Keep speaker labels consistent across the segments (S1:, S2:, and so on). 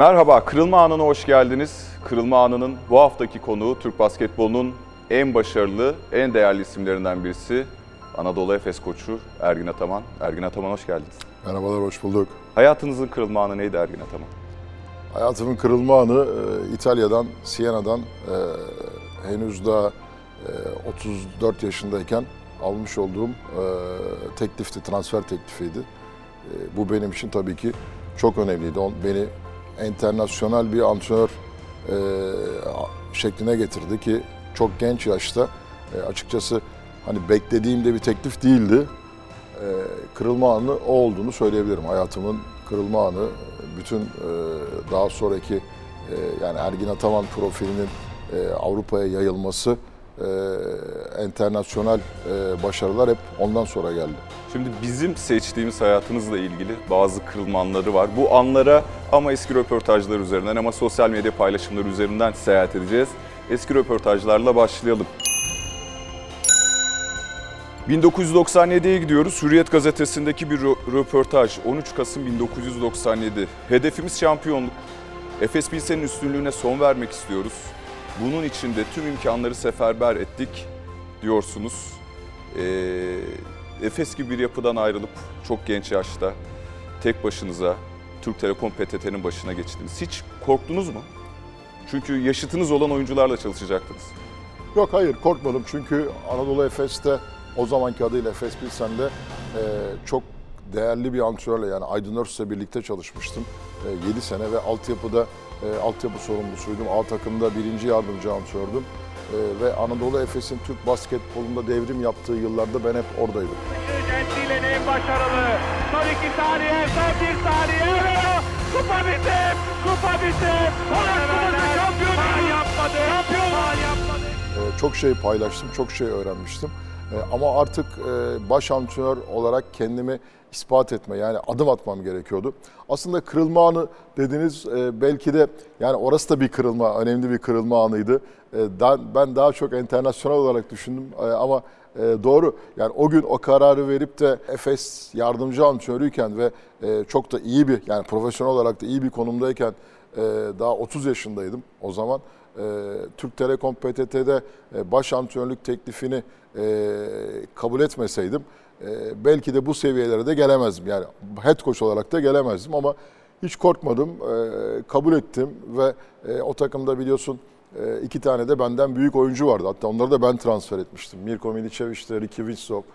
S1: Merhaba, Kırılma Anı'na hoş geldiniz. Kırılma Anı'nın bu haftaki konuğu Türk basketbolunun en başarılı, en değerli isimlerinden birisi Anadolu Efes koçu Ergin Ataman. Ergin Ataman hoş geldiniz.
S2: Merhabalar, hoş bulduk.
S1: Hayatınızın kırılma anı neydi Ergin Ataman?
S2: Hayatımın kırılma anı e, İtalya'dan, Siena'dan e, henüz daha e, 34 yaşındayken almış olduğum e, teklifti, transfer teklifiydi. E, bu benim için tabii ki çok önemliydi. Beni internasyonel bir antrenör e, şekline getirdi ki çok genç yaşta e, açıkçası hani beklediğim de bir teklif değildi. E, kırılma anı o olduğunu söyleyebilirim. Hayatımın kırılma anı bütün e, daha sonraki e, yani Ergin Ataman profilinin e, Avrupa'ya yayılması e, internasyonel e, başarılar hep ondan sonra geldi.
S1: Şimdi bizim seçtiğimiz hayatınızla ilgili bazı kırılma anları var. Bu anlara ama eski röportajlar üzerinden ama sosyal medya paylaşımları üzerinden seyahat edeceğiz. Eski röportajlarla başlayalım. 1997'ye gidiyoruz. Hürriyet gazetesindeki bir rö- röportaj. 13 Kasım 1997. Hedefimiz şampiyonluk. Efes Pilsen'in üstünlüğüne son vermek istiyoruz. Bunun için de tüm imkanları seferber ettik diyorsunuz. Ee, Efes gibi bir yapıdan ayrılıp çok genç yaşta tek başınıza Türk Telekom PTT'nin başına geçtiniz. Hiç korktunuz mu? Çünkü yaşıtınız olan oyuncularla çalışacaktınız.
S2: Yok hayır korkmadım çünkü Anadolu Efes'te o zamanki adıyla Efes Pilsen'de e, çok değerli bir antrenörle yani Aydın Örs'le birlikte çalışmıştım. E, 7 sene ve altyapıda e, altyapı sorumlusuydum. A takımda birinci yardımcı antrenördüm. E, ve Anadolu Efes'in Türk basketbolunda devrim yaptığı yıllarda ben hep oradaydım.
S3: Gentile'nin en başarılı. Son iki saniye, son bir saniye. Kupa bizim, kupa bizim. Şampiyonuz. Faal yapmadı, şampiyon. Yapmadı.
S2: Çok şey paylaştım, çok şey öğrenmiştim. Ee, Ama artık e, baş antrenör olarak kendimi ispat etme yani adım atmam gerekiyordu. Aslında kırılma anı dediniz e, belki de yani orası da bir kırılma, önemli bir kırılma anıydı. E, Ben daha çok internasyonel olarak düşündüm E, ama e, doğru. Yani o gün o kararı verip de Efes yardımcı antrenörüyken ve e, çok da iyi bir yani profesyonel olarak da iyi bir konumdayken e, daha 30 yaşındaydım o zaman. E, Türk Telekom PTT'de e, baş antrenörlük teklifini e, kabul etmeseydim e, belki de bu seviyelere de gelemezdim. Yani head coach olarak da gelemezdim ama hiç korkmadım, e, kabul ettim ve o takımda biliyorsun iki tane de benden büyük oyuncu vardı. Hatta onları da ben transfer etmiştim. Mirko Milicevic'te, Ricky Winslow.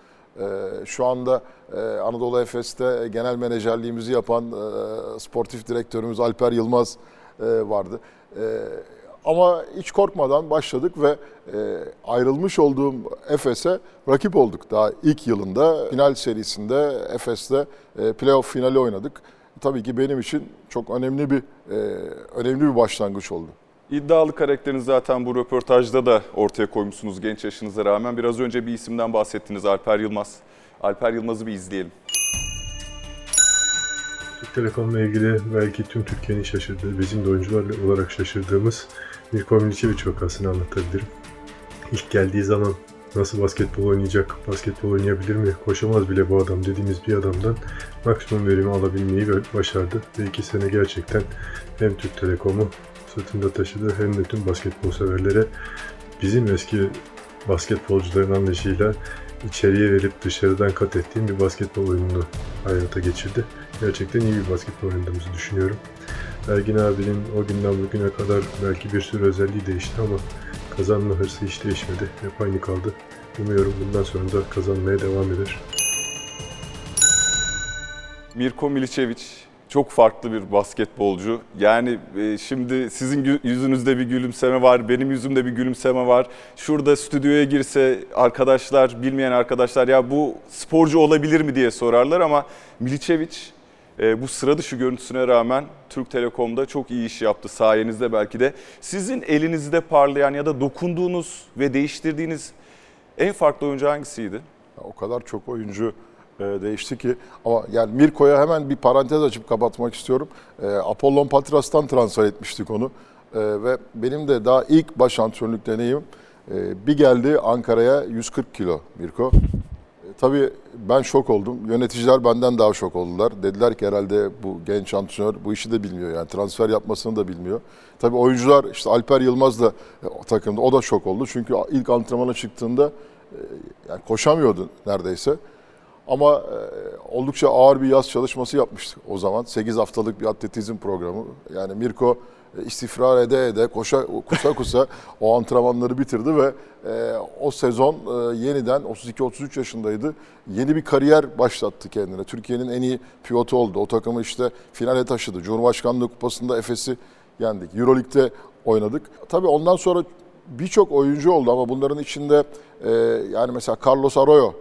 S2: Şu anda Anadolu Efes'te genel menajerliğimizi yapan sportif direktörümüz Alper Yılmaz vardı. Ama hiç korkmadan başladık ve e, ayrılmış olduğum Efes'e rakip olduk. Daha ilk yılında final serisinde Efes'te e, playoff finali oynadık. Tabii ki benim için çok önemli bir e, önemli bir başlangıç oldu.
S1: İddialı karakterinizi zaten bu röportajda da ortaya koymuşsunuz genç yaşınıza rağmen. Biraz önce bir isimden bahsettiniz Alper Yılmaz. Alper Yılmaz'ı bir izleyelim.
S4: Türk Telekom'la ilgili belki tüm Türkiye'nin şaşırdığı, bizim de oyuncular olarak şaşırdığımız Mirko Milicevic vakasını anlatabilirim. İlk geldiği zaman nasıl basketbol oynayacak, basketbol oynayabilir mi, koşamaz bile bu adam dediğimiz bir adamdan maksimum verimi alabilmeyi başardı. Ve iki sene gerçekten hem Türk Telekom'u sırtında taşıdı hem de tüm basketbol severlere bizim eski basketbolcuların anlayışıyla içeriye verip dışarıdan kat ettiğim bir basketbol oyununu hayata geçirdi. Gerçekten iyi bir basketbol oynadığımızı düşünüyorum. Ergin abinin o günden bugüne kadar belki bir sürü özelliği değişti ama kazanma hırsı hiç değişmedi. Hep aynı kaldı. Umuyorum bundan sonra da kazanmaya devam eder.
S1: Mirko Milicevic çok farklı bir basketbolcu. Yani e, şimdi sizin yüzünüzde bir gülümseme var, benim yüzümde bir gülümseme var. Şurada stüdyoya girse arkadaşlar, bilmeyen arkadaşlar ya bu sporcu olabilir mi diye sorarlar ama Milicevic bu sıra dışı görüntüsüne rağmen Türk Telekom'da çok iyi iş yaptı sayenizde belki de. Sizin elinizde parlayan ya da dokunduğunuz ve değiştirdiğiniz en farklı oyuncu hangisiydi?
S2: O kadar çok oyuncu e, değişti ki ama yani Mirko'ya hemen bir parantez açıp kapatmak istiyorum. E, Apollon Patras'tan transfer etmiştik onu. E, ve benim de daha ilk baş antrenörlük deneyimim. E, bir geldi Ankara'ya 140 kilo Mirko. Tabii ben şok oldum. Yöneticiler benden daha şok oldular. Dediler ki herhalde bu genç antrenör bu işi de bilmiyor yani transfer yapmasını da bilmiyor. Tabii oyuncular işte Alper Yılmaz da e, takımda o da şok oldu. Çünkü ilk antrenmana çıktığında e, yani koşamıyordu neredeyse. Ama e, oldukça ağır bir yaz çalışması yapmıştık o zaman. 8 haftalık bir atletizm programı. Yani Mirko istifrar ede ede, koşa kusa kusa o antrenmanları bitirdi ve e, o sezon e, yeniden 32-33 yaşındaydı. Yeni bir kariyer başlattı kendine. Türkiye'nin en iyi pilotu oldu. O takımı işte finale taşıdı. Cumhurbaşkanlığı Kupası'nda Efes'i yendik. Euroleague'de oynadık. Tabii ondan sonra birçok oyuncu oldu ama bunların içinde e, yani mesela Carlos Arroyo.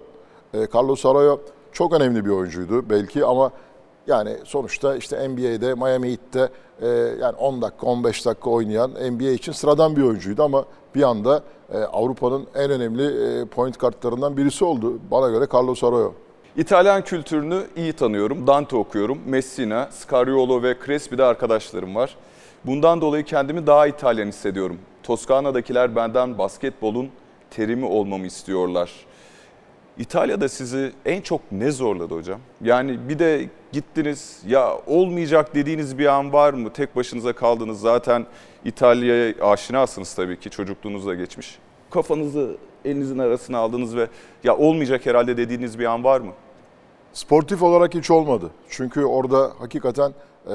S2: E, Carlos Arroyo çok önemli bir oyuncuydu belki ama yani sonuçta işte NBA'de, Miami Heat'te e, yani 10 dakika, 15 dakika oynayan NBA için sıradan bir oyuncuydu ama bir anda e, Avrupa'nın en önemli e, point kartlarından birisi oldu. Bana göre Carlos Arroyo.
S1: İtalyan kültürünü iyi tanıyorum. Dante okuyorum. Messina, Scariolo ve Crespi'de arkadaşlarım var. Bundan dolayı kendimi daha İtalyan hissediyorum. Toskana'dakiler benden basketbolun terimi olmamı istiyorlar. İtalya'da sizi en çok ne zorladı hocam? Yani bir de gittiniz ya olmayacak dediğiniz bir an var mı? Tek başınıza kaldınız zaten İtalya'ya aşinasınız tabii ki çocukluğunuzda geçmiş. Kafanızı elinizin arasına aldınız ve ya olmayacak herhalde dediğiniz bir an var mı?
S2: Sportif olarak hiç olmadı. Çünkü orada hakikaten e,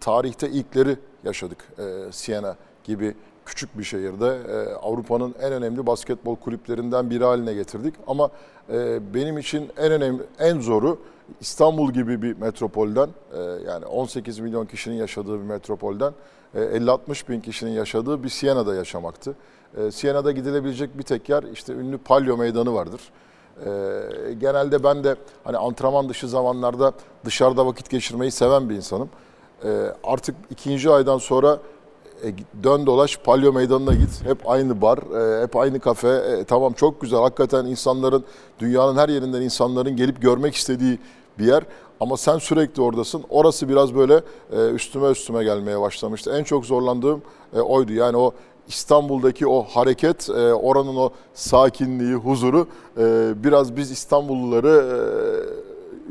S2: tarihte ilkleri yaşadık. E, Siena gibi küçük bir şehirde e, Avrupa'nın en önemli basketbol kulüplerinden biri haline getirdik. Ama e, benim için en önemli, en zoru İstanbul gibi bir metropolden e, yani 18 milyon kişinin yaşadığı bir metropolden e, 50-60 bin kişinin yaşadığı bir Siena'da yaşamaktı. Siena'da gidilebilecek bir tek yer işte ünlü Palio Meydanı vardır. Genelde ben de hani antrenman dışı zamanlarda dışarıda vakit geçirmeyi seven bir insanım. Artık ikinci aydan sonra e, dön dolaş Palyo Meydanı'na git. Hep aynı bar, e, hep aynı kafe. E, tamam çok güzel. Hakikaten insanların, dünyanın her yerinden insanların gelip görmek istediği bir yer. Ama sen sürekli oradasın. Orası biraz böyle üstüme üstüme gelmeye başlamıştı. En çok zorlandığım e, oydu. Yani o İstanbul'daki o hareket, oranın o sakinliği, huzuru biraz biz İstanbulluları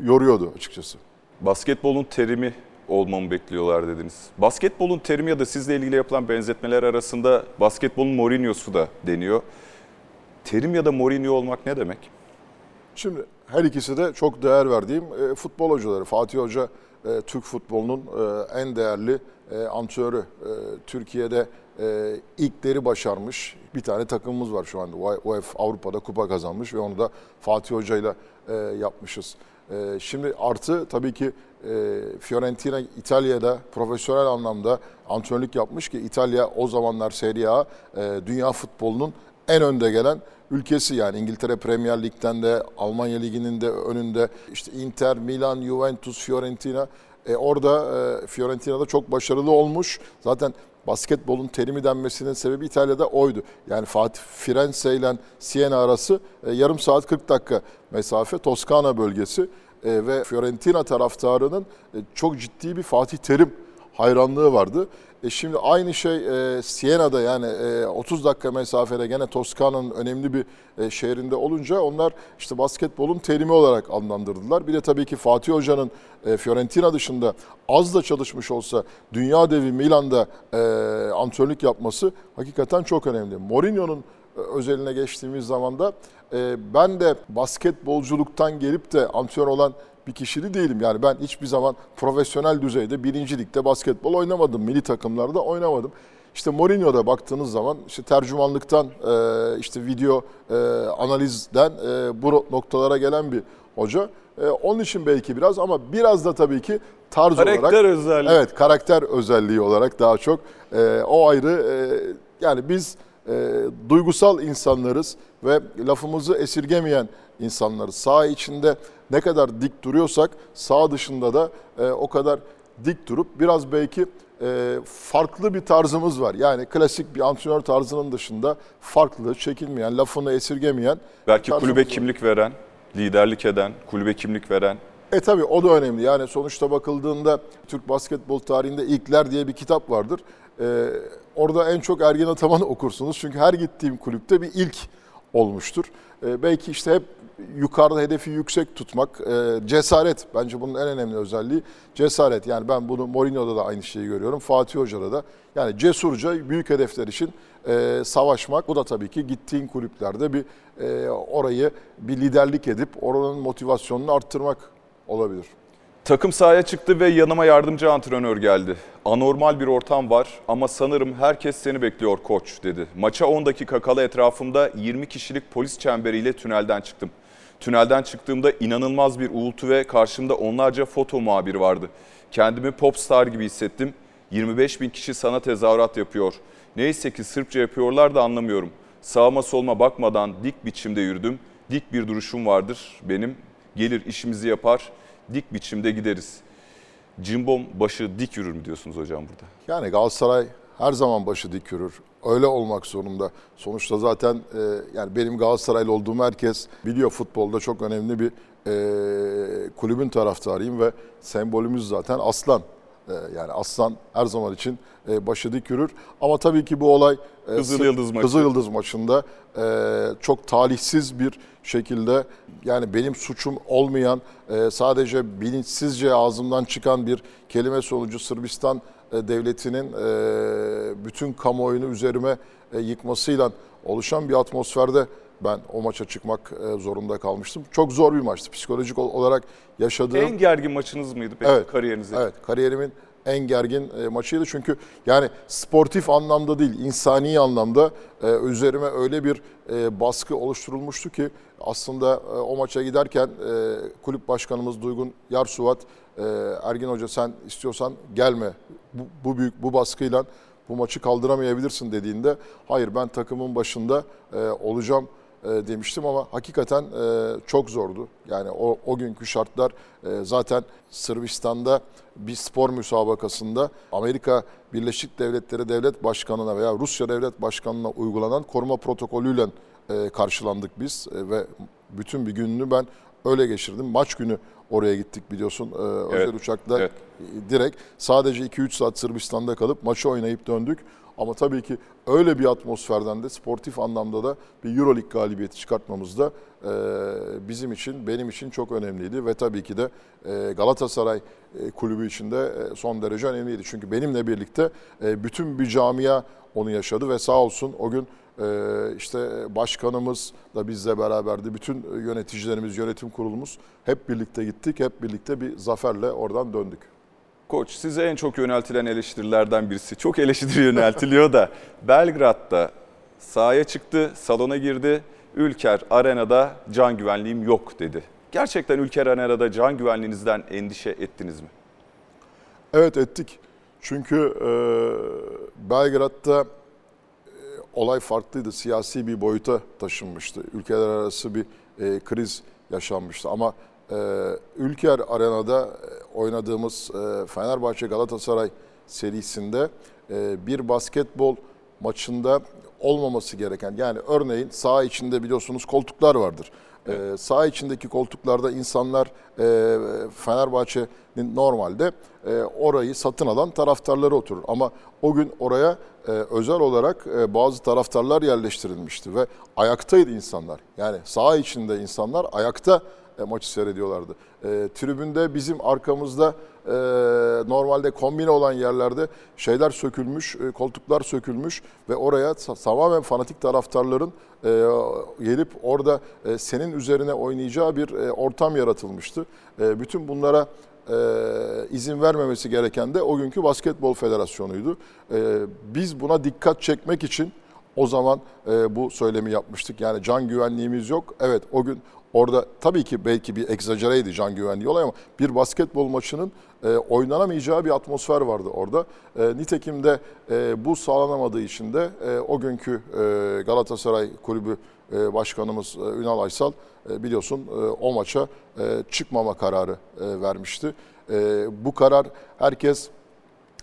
S2: yoruyordu açıkçası.
S1: Basketbolun terimi olmamı bekliyorlar dediniz. Basketbolun terimi ya da sizle ilgili yapılan benzetmeler arasında basketbolun Mourinho'su da deniyor. Terim ya da Mourinho olmak ne demek?
S2: Şimdi her ikisi de çok değer verdiğim e, futbol hocaları. Fatih Hoca e, Türk futbolunun e, en değerli e, antrenörü. E, Türkiye'de e, ilkleri başarmış bir tane takımımız var şu anda. UEFA Avrupa'da kupa kazanmış ve onu da Fatih Hoca ile e, yapmışız. E, şimdi artı tabii ki e, Fiorentina İtalya'da profesyonel anlamda antrenörlük yapmış ki İtalya o zamanlar Serie A e, dünya futbolunun en önde gelen ülkesi yani İngiltere Premier Lig'den de Almanya Ligi'nin de önünde işte Inter, Milan, Juventus, Fiorentina e, orada e, Fiorentina'da çok başarılı olmuş. Zaten basketbolun terimi denmesinin sebebi İtalya'da oydu. Yani Fatih Firenze ile Siena arası e, yarım saat 40 dakika mesafe Toskana bölgesi ve Fiorentina taraftarının e, çok ciddi bir Fatih Terim hayranlığı vardı. E şimdi aynı şey e, Siena'da yani e, 30 dakika mesafede gene Toskana'nın önemli bir e, şehrinde olunca onlar işte basketbolun terimi olarak adlandırdılar. Bir de tabii ki Fatih Hoca'nın e, Fiorentina dışında az da çalışmış olsa dünya devi Milan'da e, antrenörlük yapması hakikaten çok önemli. Mourinho'nun e, özeline geçtiğimiz zaman da e, ben de basketbolculuktan gelip de antrenör olan bir kişili değilim. Yani ben hiçbir zaman profesyonel düzeyde birinci ligde basketbol oynamadım. Milli takımlarda oynamadım. İşte Mourinho'da baktığınız zaman işte tercümanlıktan, e, işte video e, analizden bu noktalara gelen bir hoca. Onun için belki biraz ama biraz da tabii ki tarz
S1: karakter
S2: olarak.
S1: Karakter özelliği.
S2: Evet karakter özelliği olarak daha çok. O ayrı yani biz duygusal insanlarız ve lafımızı esirgemeyen insanlarız. Sağ içinde ne kadar dik duruyorsak sağ dışında da e, o kadar dik durup biraz belki e, farklı bir tarzımız var. Yani klasik bir antrenör tarzının dışında farklı, çekilmeyen, lafını esirgemeyen.
S1: Belki kulübe var. kimlik veren, liderlik eden, kulübe kimlik veren.
S2: E tabi o da önemli. Yani sonuçta bakıldığında Türk basketbol tarihinde ilkler diye bir kitap vardır. Ee, orada en çok Ergen Ataman'ı okursunuz. Çünkü her gittiğim kulüpte bir ilk olmuştur. Ee, belki işte hep yukarıda hedefi yüksek tutmak, e, cesaret bence bunun en önemli özelliği cesaret. Yani ben bunu Mourinho'da da aynı şeyi görüyorum, Fatih Hoca'da da. Yani cesurca büyük hedefler için e, savaşmak. Bu da tabii ki gittiğin kulüplerde bir e, orayı bir liderlik edip oranın motivasyonunu arttırmak olabilir.
S1: Takım sahaya çıktı ve yanıma yardımcı antrenör geldi. Anormal bir ortam var ama sanırım herkes seni bekliyor koç dedi. Maça 10 dakika kala etrafımda 20 kişilik polis çemberiyle tünelden çıktım. Tünelden çıktığımda inanılmaz bir uğultu ve karşımda onlarca foto muhabiri vardı. Kendimi popstar gibi hissettim. 25 bin kişi sana tezahürat yapıyor. Neyse ki Sırpça yapıyorlar da anlamıyorum. Sağıma solma bakmadan dik biçimde yürüdüm. Dik bir duruşum vardır benim. Gelir işimizi yapar, dik biçimde gideriz. Cimbom başı dik yürür mü diyorsunuz hocam burada?
S2: Yani Galatasaray her zaman başı dik yürür. Öyle olmak zorunda. Sonuçta zaten e, yani benim Galatasaraylı olduğum herkes biliyor futbolda çok önemli bir e, kulübün taraftarıyım ve sembolümüz zaten aslan. E, yani aslan her zaman için e, başı dik yürür. Ama tabii ki bu olay e,
S1: Kızıl Yıldız maçı.
S2: Kızıl Yıldız maçında çok talihsiz bir şekilde yani benim suçum olmayan sadece bilinçsizce ağzımdan çıkan bir kelime sonucu Sırbistan devletinin bütün kamuoyunu üzerime yıkmasıyla oluşan bir atmosferde ben o maça çıkmak e, zorunda kalmıştım. Çok zor bir maçtı. Psikolojik ol- olarak yaşadığım
S1: En gergin maçınız mıydı peki
S2: Evet.
S1: kariyerinizde?
S2: Evet, kariyerimin en gergin e, maçıydı çünkü yani sportif anlamda değil, insani anlamda e, üzerime öyle bir baskı oluşturulmuştu ki aslında o maça giderken kulüp başkanımız Duygun Yarsuvat, Ergin Hoca sen istiyorsan gelme bu, bu büyük bu baskıyla bu maçı kaldıramayabilirsin dediğinde hayır ben takımın başında olacağım demiştim ama hakikaten e, çok zordu. Yani o, o günkü şartlar e, zaten Sırbistan'da bir spor müsabakasında Amerika Birleşik Devletleri Devlet Başkanı'na veya Rusya Devlet Başkanı'na uygulanan koruma protokolüyle e, karşılandık biz E, ve bütün bir gününü ben öyle geçirdim. Maç günü oraya gittik biliyorsun e, özel uçakla
S1: evet.
S2: e, direkt sadece 2-3 saat Sırbistan'da kalıp maçı oynayıp döndük. Ama tabii ki öyle bir atmosferden de sportif anlamda da bir Euroleague galibiyeti çıkartmamız da e, bizim için, benim için çok önemliydi. Ve tabii ki de e, Galatasaray e, kulübü için de e, son derece önemliydi. Çünkü benimle birlikte e, bütün bir camia onu yaşadı ve sağ olsun o gün işte başkanımız da bizle beraberdi. Bütün yöneticilerimiz, yönetim kurulumuz hep birlikte gittik. Hep birlikte bir zaferle oradan döndük.
S1: Koç size en çok yöneltilen eleştirilerden birisi. Çok eleştiri yöneltiliyor da Belgrad'da sahaya çıktı, salona girdi. Ülker Arena'da can güvenliğim yok dedi. Gerçekten Ülker Arena'da can güvenliğinizden endişe ettiniz mi?
S2: Evet ettik. Çünkü e, Belgrad'da e, olay farklıydı. Siyasi bir boyuta taşınmıştı. Ülkeler arası bir e, kriz yaşanmıştı. Ama Ülker Arena'da e, oynadığımız e, Fenerbahçe Galatasaray serisinde e, bir basketbol maçında olmaması gereken yani örneğin saha içinde biliyorsunuz koltuklar vardır. Ee, saha içindeki koltuklarda insanlar e, Fenerbahçe'nin normalde e, orayı satın alan taraftarları oturur. Ama o gün oraya e, özel olarak e, bazı taraftarlar yerleştirilmişti ve ayaktaydı insanlar. Yani saha içinde insanlar ayakta e, maçı seyrediyorlardı. E, tribünde bizim arkamızda e, normalde kombine olan yerlerde şeyler sökülmüş, e, koltuklar sökülmüş ve oraya tamamen fanatik taraftarların e, gelip orada e, senin üzerine oynayacağı bir e, ortam yaratılmıştı. E, bütün bunlara e, izin vermemesi gereken de o günkü Basketbol Federasyonu'ydu. E, biz buna dikkat çekmek için o zaman e, bu söylemi yapmıştık. Yani can güvenliğimiz yok. Evet o gün orada tabii ki belki bir egzacereydi can güvenliği olay ama bir basketbol maçının e, oynanamayacağı bir atmosfer vardı orada. E, nitekim de e, bu sağlanamadığı için de e, o günkü e, Galatasaray Kulübü e, Başkanımız e, Ünal Aysal e, biliyorsun e, o maça e, çıkmama kararı e, vermişti. E, bu karar herkes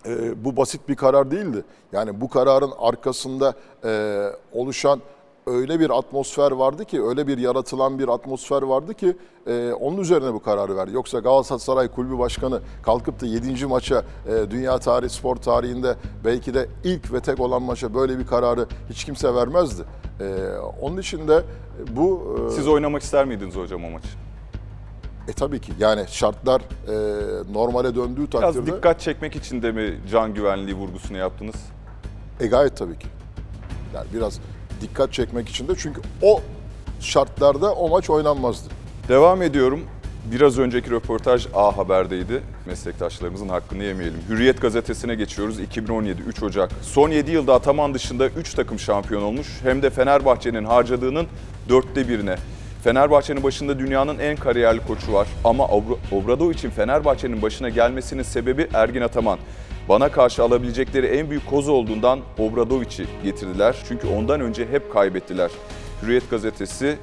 S2: e, bu basit bir karar değildi. Yani bu kararın arkasında e, oluşan öyle bir atmosfer vardı ki, öyle bir yaratılan bir atmosfer vardı ki e, onun üzerine bu kararı verdi. Yoksa Galatasaray Kulübü Başkanı kalkıp da 7. maça e, dünya tarihi spor tarihinde belki de ilk ve tek olan maça böyle bir kararı hiç kimse vermezdi. onun için de bu... e,
S1: Siz oynamak ister miydiniz hocam o maçı?
S2: E tabii ki yani şartlar e, normale döndüğü
S1: Biraz
S2: takdirde...
S1: dikkat çekmek için de mi can güvenliği vurgusunu yaptınız?
S2: E gayet tabii ki. Yani biraz dikkat çekmek için de çünkü o şartlarda o maç oynanmazdı.
S1: Devam ediyorum. Biraz önceki röportaj A Haber'deydi. Meslektaşlarımızın hakkını yemeyelim. Hürriyet gazetesine geçiyoruz. 2017 3 Ocak. Son 7 yılda Ataman dışında 3 takım şampiyon olmuş. Hem de Fenerbahçe'nin harcadığının dörtte birine. Fenerbahçe'nin başında dünyanın en kariyerli koçu var. Ama Obra- Obradovic'in Fenerbahçe'nin başına gelmesinin sebebi Ergin Ataman. Bana karşı alabilecekleri en büyük koz olduğundan Obradovic'i getirdiler. Çünkü ondan önce hep kaybettiler. Hürriyet gazetesi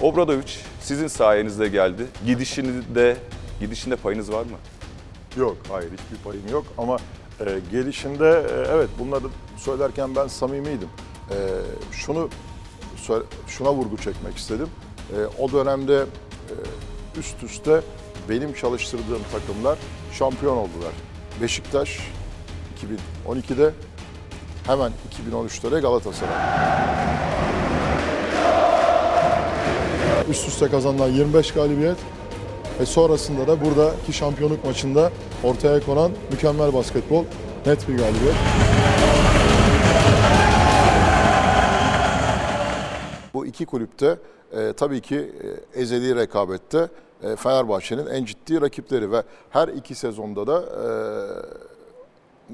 S1: Obradovic sizin sayenizde geldi. Gidişinde, gidişinde payınız var mı?
S2: Yok, hayır hiçbir payım yok ama e, gelişinde e, evet bunları söylerken ben samimiydim. E, şunu şuna vurgu çekmek istedim. E, o dönemde e, üst üste benim çalıştırdığım takımlar şampiyon oldular. Beşiktaş 2012'de hemen 2013'te de Galatasaray. Üst üste kazanılan 25 galibiyet ve sonrasında da buradaki şampiyonluk maçında ortaya konan mükemmel basketbol, net bir galibiyet. Bu iki kulüpte e, tabii ki e, ezeli rekabette Fenerbahçe'nin en ciddi rakipleri ve her iki sezonda da e,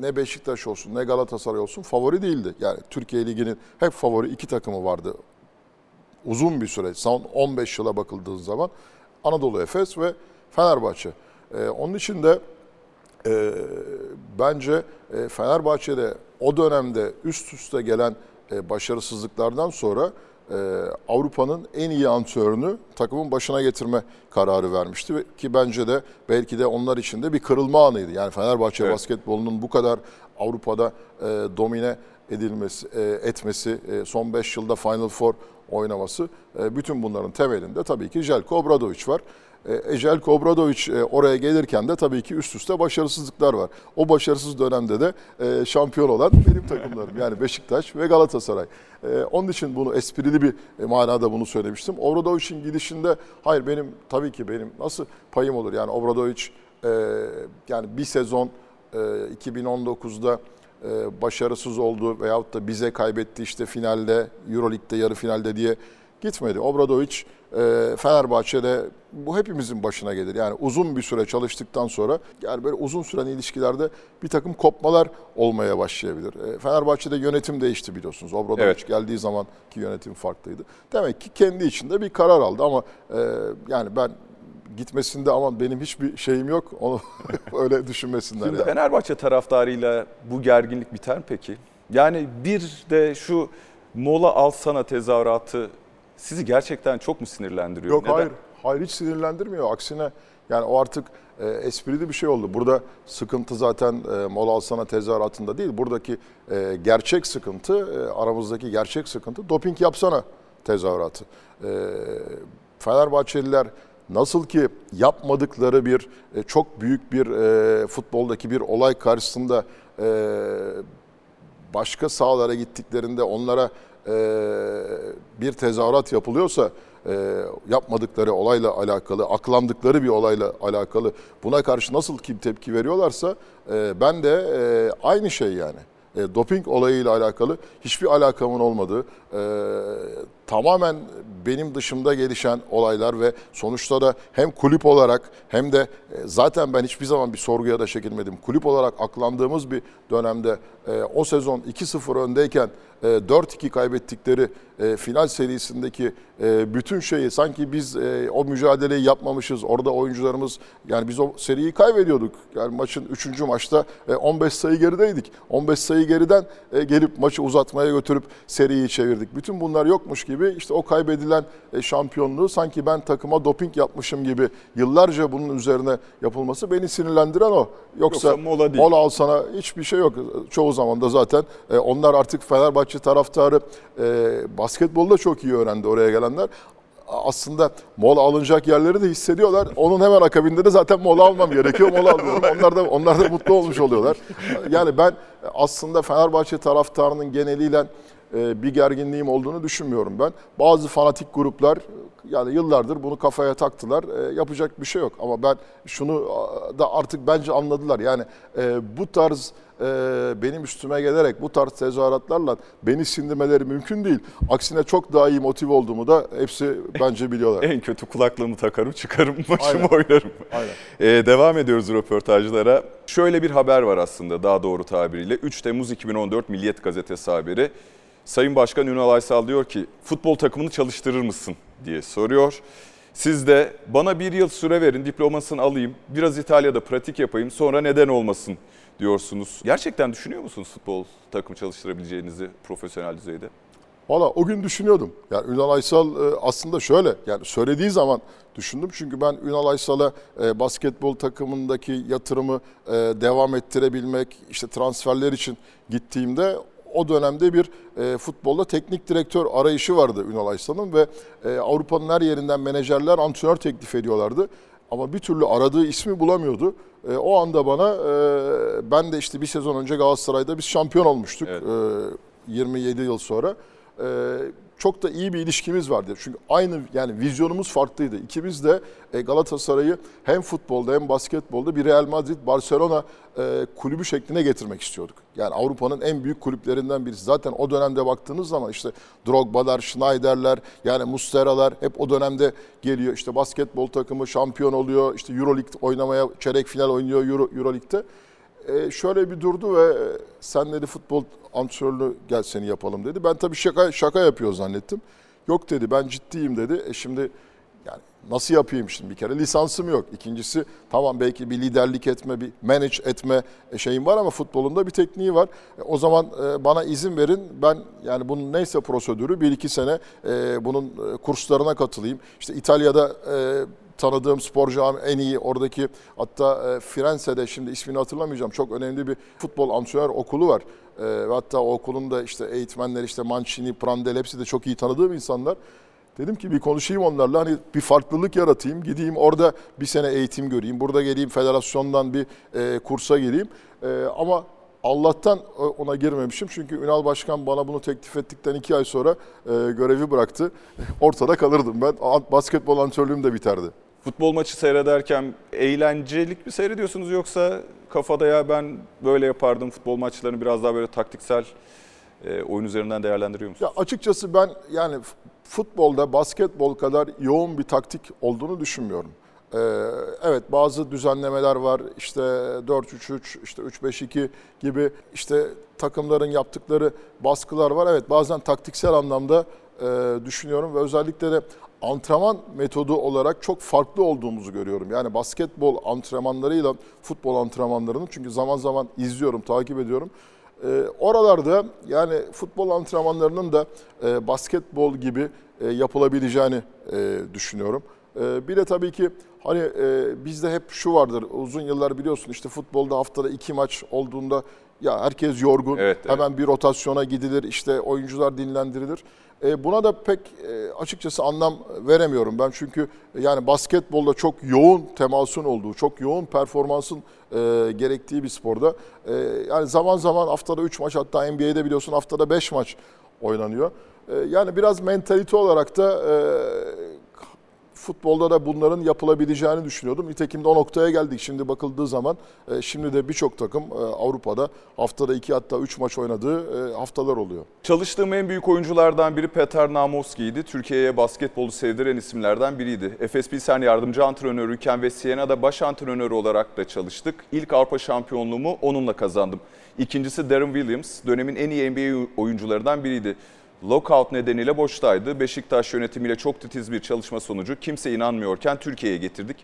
S2: ne Beşiktaş olsun ne Galatasaray olsun favori değildi. Yani Türkiye Ligi'nin hep favori iki takımı vardı uzun bir süre, son 15 yıla bakıldığı zaman Anadolu Efes ve Fenerbahçe. Ee, onun için de e, bence e, Fenerbahçe'de o dönemde üst üste gelen e, başarısızlıklardan sonra e, Avrupa'nın en iyi antrenörünü takımın başına getirme kararı vermişti Ve- ki bence de belki de onlar için de bir kırılma anıydı. Yani Fenerbahçe
S1: Evet.
S2: basketbolunun bu kadar Avrupa'da e, domine edilmesi, e, etmesi, e, son 5 yılda Final Four oynaması e, bütün bunların temelinde tabii ki Jelko Obradovic var. E, Jelko Obradovic e, oraya gelirken de tabii ki üst üste başarısızlıklar var. O başarısız dönemde de e, şampiyon olan benim takımlarım yani Beşiktaş ve Galatasaray. Onun için bunu esprili bir manada bunu söylemiştim. Obradovic'in gidişinde hayır benim tabii ki benim nasıl payım olur yani Obradovic e, yani bir sezon e, 2019'da e, başarısız oldu veyahut da bize kaybetti işte finalde, Euroleague'de yarı finalde diye gitmedi. Obradovic e, Fenerbahçe'de bu hepimizin başına gelir. Yani uzun bir süre çalıştıktan sonra yani böyle uzun süren ilişkilerde bir takım kopmalar olmaya başlayabilir. E, Fenerbahçe'de yönetim değişti biliyorsunuz. Obradovic
S1: Evet.
S2: geldiği zamanki yönetim farklıydı. Demek ki kendi içinde bir karar aldı ama e, yani ben gitmesinde aman benim hiçbir şeyim yok. Onu öyle düşünmesinler.
S1: Şimdi
S2: yani.
S1: Fenerbahçe taraftarıyla bu gerginlik biter mi peki? Yani bir de şu mola alsana tezahüratı sizi gerçekten çok mu sinirlendiriyor?
S2: Yok
S1: Neden?
S2: hayır. Hayır hiç sinirlendirmiyor. Aksine yani o artık e, esprili bir şey oldu. Burada sıkıntı zaten e, mola alsana tezahüratında değil. Buradaki e, gerçek sıkıntı, e, aramızdaki gerçek sıkıntı doping yapsana tezahüratı. E, Fenerbahçeliler nasıl ki yapmadıkları bir e, çok büyük bir e, futboldaki bir olay karşısında e, başka sahalara gittiklerinde onlara bir tezahürat yapılıyorsa e, yapmadıkları olayla alakalı, aklandıkları bir olayla alakalı buna karşı nasıl ki tepki veriyorlarsa e, ben de e, aynı şey yani. Doping olayıyla alakalı hiçbir alakamın olmadığı, tamamen benim dışımda gelişen olaylar ve sonuçta da hem kulüp olarak hem de e, zaten ben hiçbir zaman bir sorguya da çekilmedim. Kulüp olarak aklandığımız bir dönemde e, o sezon 2-0 öndeyken e, 4-2 kaybettikleri e, final serisindeki bütün şeyi sanki biz o mücadeleyi yapmamışız. Orada oyuncularımız yani biz o seriyi kaybediyorduk. Yani maçın 3. maçta e, 15 sayı gerideydik. 15 sayı geriden gelip maçı uzatmaya götürüp seriyi çevirdik. Bütün bunlar yokmuş gibi işte o kaybedilen e, şampiyonluğu sanki ben takıma doping yapmışım gibi yıllarca bunun üzerine yapılması beni sinirlendiren o. Yoksa,
S1: Yoksa mola değil.
S2: mola al sana hiçbir şey yok. Çoğu zaman da zaten e, onlar artık Fenerbahçe taraftarı e, basketbolda çok iyi öğrendi oraya gelenler. Aslında mola alınacak yerleri de hissediyorlar. Onun hemen akabinde de zaten mola almam gerekiyor. Mola alıyorum. Onlar da onlar da mutlu olmuş oluyorlar. Yani ben aslında Fenerbahçe taraftarının geneliyle bir gerginliğim olduğunu düşünmüyorum ben. Bazı fanatik gruplar yani yıllardır bunu kafaya taktılar. E, yapacak bir şey yok. Ama ben şunu da artık bence anladılar. Yani e, bu tarz e, benim üstüme gelerek bu tarz tezahüratlarla beni sindirmeleri mümkün değil. Aksine çok daha iyi motive olduğumu da hepsi bence biliyorlar.
S1: En kötü kulaklığımı takarım, çıkarım, başımı
S2: Aynen.
S1: oynarım.
S2: Aynen.
S1: Ee, devam ediyoruz röportajlara. Şöyle bir haber var aslında daha doğru tabiriyle. 3 Temmuz 2014 Milliyet Gazetesi haberi. Sayın Başkan Ünal Aysal diyor ki futbol takımını çalıştırır mısın diye soruyor. Siz de bana bir yıl süre verin diplomasını alayım biraz İtalya'da pratik yapayım sonra neden olmasın diyorsunuz. Gerçekten düşünüyor musunuz futbol takımı çalıştırabileceğinizi profesyonel düzeyde?
S2: Valla o gün düşünüyordum. Yani Ünal Aysal e, aslında şöyle yani söylediği zaman düşündüm. Çünkü ben Ünal Aysal'a e, basketbol takımındaki yatırımı e, devam ettirebilmek, işte transferler için gittiğimde o dönemde bir e, futbolda teknik direktör arayışı vardı Ünal Aysal'ın ve e, Avrupa'nın her yerinden menajerler antrenör teklif ediyorlardı. Ama bir türlü aradığı ismi bulamıyordu. E, o anda bana e, ben de işte bir sezon önce Galatasaray'da biz şampiyon olmuştuk.
S1: Evet.
S2: E, 27 yıl sonra. E, çok da iyi bir ilişkimiz vardı. Çünkü aynı yani vizyonumuz farklıydı. İkimiz de e, Galatasaray'ı hem futbolda hem basketbolda bir Real Madrid, Barcelona e, kulübü şekline getirmek istiyorduk. Yani Avrupa'nın en büyük kulüplerinden birisi. Zaten o dönemde baktığınız zaman işte Drogba'lar, Schneider'ler, yani Mustera'lar hep o dönemde geliyor. İşte basketbol takımı şampiyon oluyor. İşte Euroleague oynamaya çeyrek final oynuyor Euro, Euroleague'de. E, şöyle bir durdu ve e, sen dedi futbol antrenörlüğü gel seni yapalım dedi. Ben tabii şaka şaka yapıyor zannettim. Yok dedi ben ciddiyim dedi. E şimdi yani nasıl yapayım şimdi bir kere lisansım yok. İkincisi tamam belki bir liderlik etme, bir manage etme şeyim var ama futbolunda bir tekniği var. E, o zaman e, bana izin verin ben yani bunun neyse prosedürü bir iki sene e, bunun e, kurslarına katılayım. İşte İtalya'da e, tanıdığım spor cami en iyi oradaki hatta e, Firenze'de şimdi ismini hatırlamayacağım çok önemli bir futbol antrenör okulu var. E, hatta o okulun da işte eğitmenleri işte Mancini, Prandelli hepsi de çok iyi tanıdığım insanlar. Dedim ki bir konuşayım onlarla hani bir farklılık yaratayım. Gideyim orada bir sene eğitim göreyim. Burada geleyim federasyondan bir e, kursa gireyim. E, ama Allah'tan ona girmemişim. Çünkü Ünal Başkan bana bunu teklif ettikten iki ay sonra e, görevi bıraktı. Ortada kalırdım ben. Basketbol antrenörlüğüm de biterdi.
S1: Futbol maçı seyrederken eğlencelik mi seyrediyorsunuz yoksa kafada ya ben böyle yapardım futbol maçlarını biraz daha böyle taktiksel e, oyun üzerinden değerlendiriyor musunuz?
S2: Ya açıkçası ben yani futbolda basketbol kadar yoğun bir taktik olduğunu düşünmüyorum. Ee, evet bazı düzenlemeler var işte 4-3-3 işte 3-5-2 gibi işte takımların yaptıkları baskılar var. Evet bazen taktiksel anlamda e, düşünüyorum ve özellikle de antrenman metodu olarak çok farklı olduğumuzu görüyorum. Yani basketbol antrenmanlarıyla futbol antrenmanlarını çünkü zaman zaman izliyorum, takip ediyorum. E, oralarda yani futbol antrenmanlarının da e, basketbol gibi e, yapılabileceğini e, düşünüyorum. E, bir de tabii ki hani e, bizde hep şu vardır uzun yıllar biliyorsun işte futbolda haftada iki maç olduğunda ya herkes yorgun
S1: Evet, evet.
S2: hemen bir rotasyona gidilir işte oyuncular dinlendirilir. E, buna da pek e, açıkçası anlam veremiyorum ben çünkü yani basketbolda çok yoğun temasın olduğu, çok yoğun performansın e, gerektiği bir sporda. E, yani zaman zaman haftada 3 maç hatta NBA'de biliyorsun haftada 5 maç oynanıyor. E, yani biraz mentalite olarak da e, futbolda da bunların yapılabileceğini düşünüyordum. Nitekim de o noktaya geldik. Şimdi bakıldığı zaman e, şimdi de birçok takım e, Avrupa'da haftada 2 hatta 3 maç oynadığı e, haftalar oluyor.
S1: Çalıştığım en büyük oyunculardan biri Peter Namovski'ydi. Türkiye'ye basketbolu sevdiren isimlerden biriydi. Efes Pilsen yardımcı antrenörüyken ve Siena'da baş antrenörü olarak da çalıştık. İlk Avrupa şampiyonluğumu onunla kazandım. İkincisi Darren Williams, dönemin en iyi NBA oyuncularından biriydi. Lockout nedeniyle boştaydı. Beşiktaş yönetimiyle çok titiz bir çalışma sonucu kimse inanmıyorken Türkiye'ye getirdik.